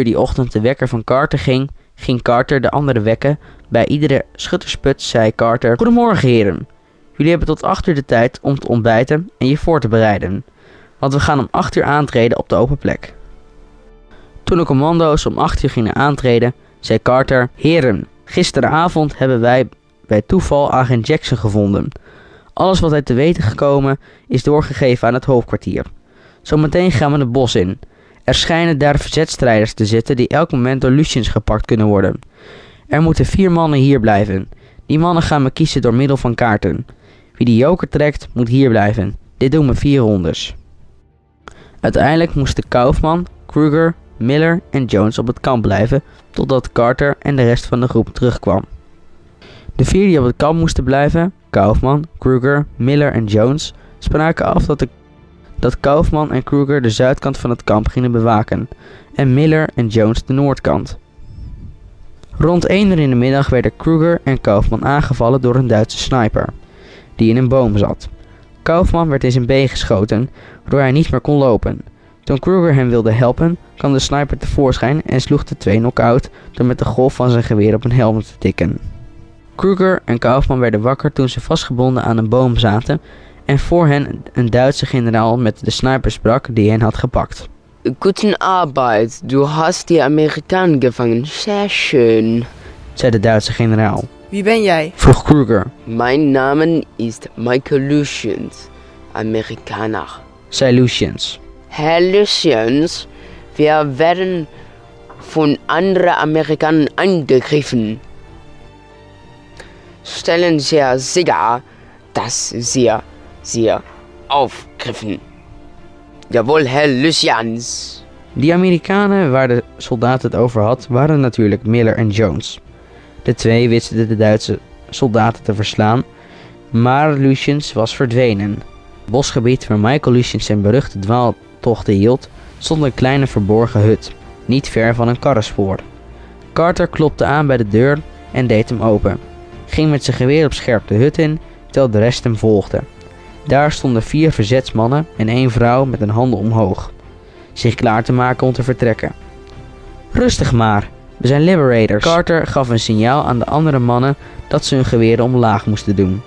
die ochtend de wekker van Carter ging, ging Carter de anderen wekken. Bij iedere schuttersput zei Carter: Goedemorgen, heren. Jullie hebben tot 8 uur de tijd om te ontbijten en je voor te bereiden. Want we gaan om 8 uur aantreden op de open plek. Toen de commando's om 8 uur gingen aantreden, zei Carter: Heren, gisteravond hebben wij bij toeval agent Jackson gevonden. Alles wat hij te weten gekomen is doorgegeven aan het hoofdkwartier. Zometeen gaan we het bos in. Er schijnen daar verzetstrijders te zitten die elk moment door Luciens gepakt kunnen worden. Er moeten vier mannen hier blijven. Die mannen gaan we kiezen door middel van kaarten. Wie de joker trekt, moet hier blijven. Dit doen we vier rondes. Uiteindelijk moesten Kaufman, Kruger, Miller en Jones op het kamp blijven totdat Carter en de rest van de groep terugkwam. De vier die op het kamp moesten blijven, Kaufman, Kruger, Miller en Jones, spraken af dat, de, dat Kaufman en Kruger de zuidkant van het kamp gingen bewaken en Miller en Jones de noordkant. Rond 1 uur in de middag werden Kruger en Kaufman aangevallen door een Duitse sniper, die in een boom zat. Kaufman werd in zijn been geschoten, waardoor hij niet meer kon lopen. Toen Kruger hem wilde helpen, kwam de sniper tevoorschijn en sloeg de twee knock-out door met de golf van zijn geweer op een helm te tikken. Kruger en Kaufman werden wakker toen ze vastgebonden aan een boom zaten en voor hen een Duitse generaal met de sniper sprak die hen had gepakt. Guten Arbeit, du hast die Amerikanen gevangen. Sehr schön. zei de Duitse generaal. Wie ben jij? Vroeg Kruger, Mein Name ist Michael Lucians, Amerikaner. zei Luciens. Herr Lucians, wir werden von anderen Amerikanern angegriffen. Stellen Sie sicher, dass Sie sie aufgriffen. Jawohl, Herr Lucians. Die Amerikanen waar de soldaat het over had, waren natuurlijk Miller en Jones. De twee wisten de Duitse soldaten te verslaan, maar Luciens was verdwenen. Het bosgebied waar Michael Luciens zijn beruchte dwaaltochten hield, stond een kleine verborgen hut, niet ver van een karrenspoor. Carter klopte aan bij de deur en deed hem open. Ging met zijn geweer op scherp de hut in, terwijl de rest hem volgde. Daar stonden vier verzetsmannen en één vrouw met hun handen omhoog, zich klaar te maken om te vertrekken. Rustig maar, we zijn liberators. Carter gaf een signaal aan de andere mannen dat ze hun geweren omlaag moesten doen.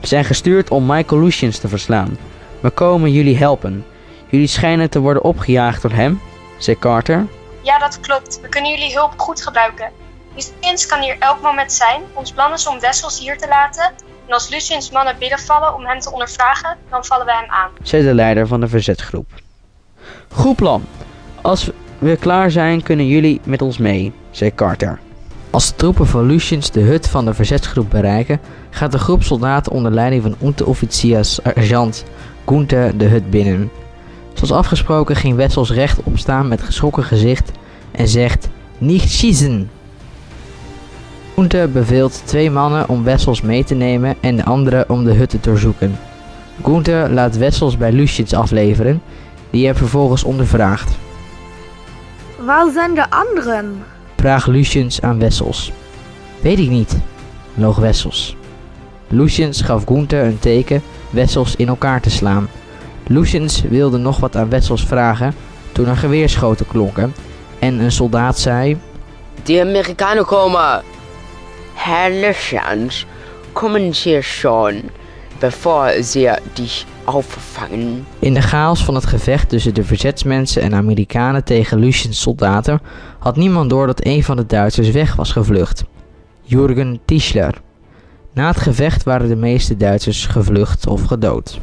We zijn gestuurd om Michael Luciens te verslaan. We komen jullie helpen. Jullie schijnen te worden opgejaagd door hem, zei Carter. Ja, dat klopt. We kunnen jullie hulp goed gebruiken. Luciens kan hier elk moment zijn. Ons plan is om Wessels hier te laten. En als Luciens mannen binnenvallen om hem te ondervragen, dan vallen we hem aan. zei de leider van de verzetsgroep. Goed plan. Als we klaar zijn, kunnen jullie met ons mee, zei Carter. Als de troepen van Luciens de hut van de verzetsgroep bereiken, gaat de groep soldaten onder leiding van onderofficier sergeant Gunther de hut binnen. Zoals afgesproken ging Wessels recht opstaan met geschrokken gezicht en zegt: Niet schießen! Gunther beveelt twee mannen om Wessels mee te nemen en de andere om de hut te doorzoeken. Gunther laat Wessels bij Luciens afleveren, die hem vervolgens ondervraagt. Waar zijn de anderen? Vraagt Luciens aan Wessels. Weet ik niet, loog Wessels. Luciens gaf Gunther een teken Wessels in elkaar te slaan. Luciens wilde nog wat aan Wessels vragen toen er geweerschoten klonken en een soldaat zei... Die Amerikaner komen. Herr Lucians, kommen Sie schon, bevor Sie dich auffangen. In de chaos van het gevecht tussen de verzetsmensen en Amerikanen tegen Luciens soldaten had niemand door dat een van de Duitsers weg was gevlucht. Jürgen Tischler. Na het gevecht waren de meeste Duitsers gevlucht of gedood.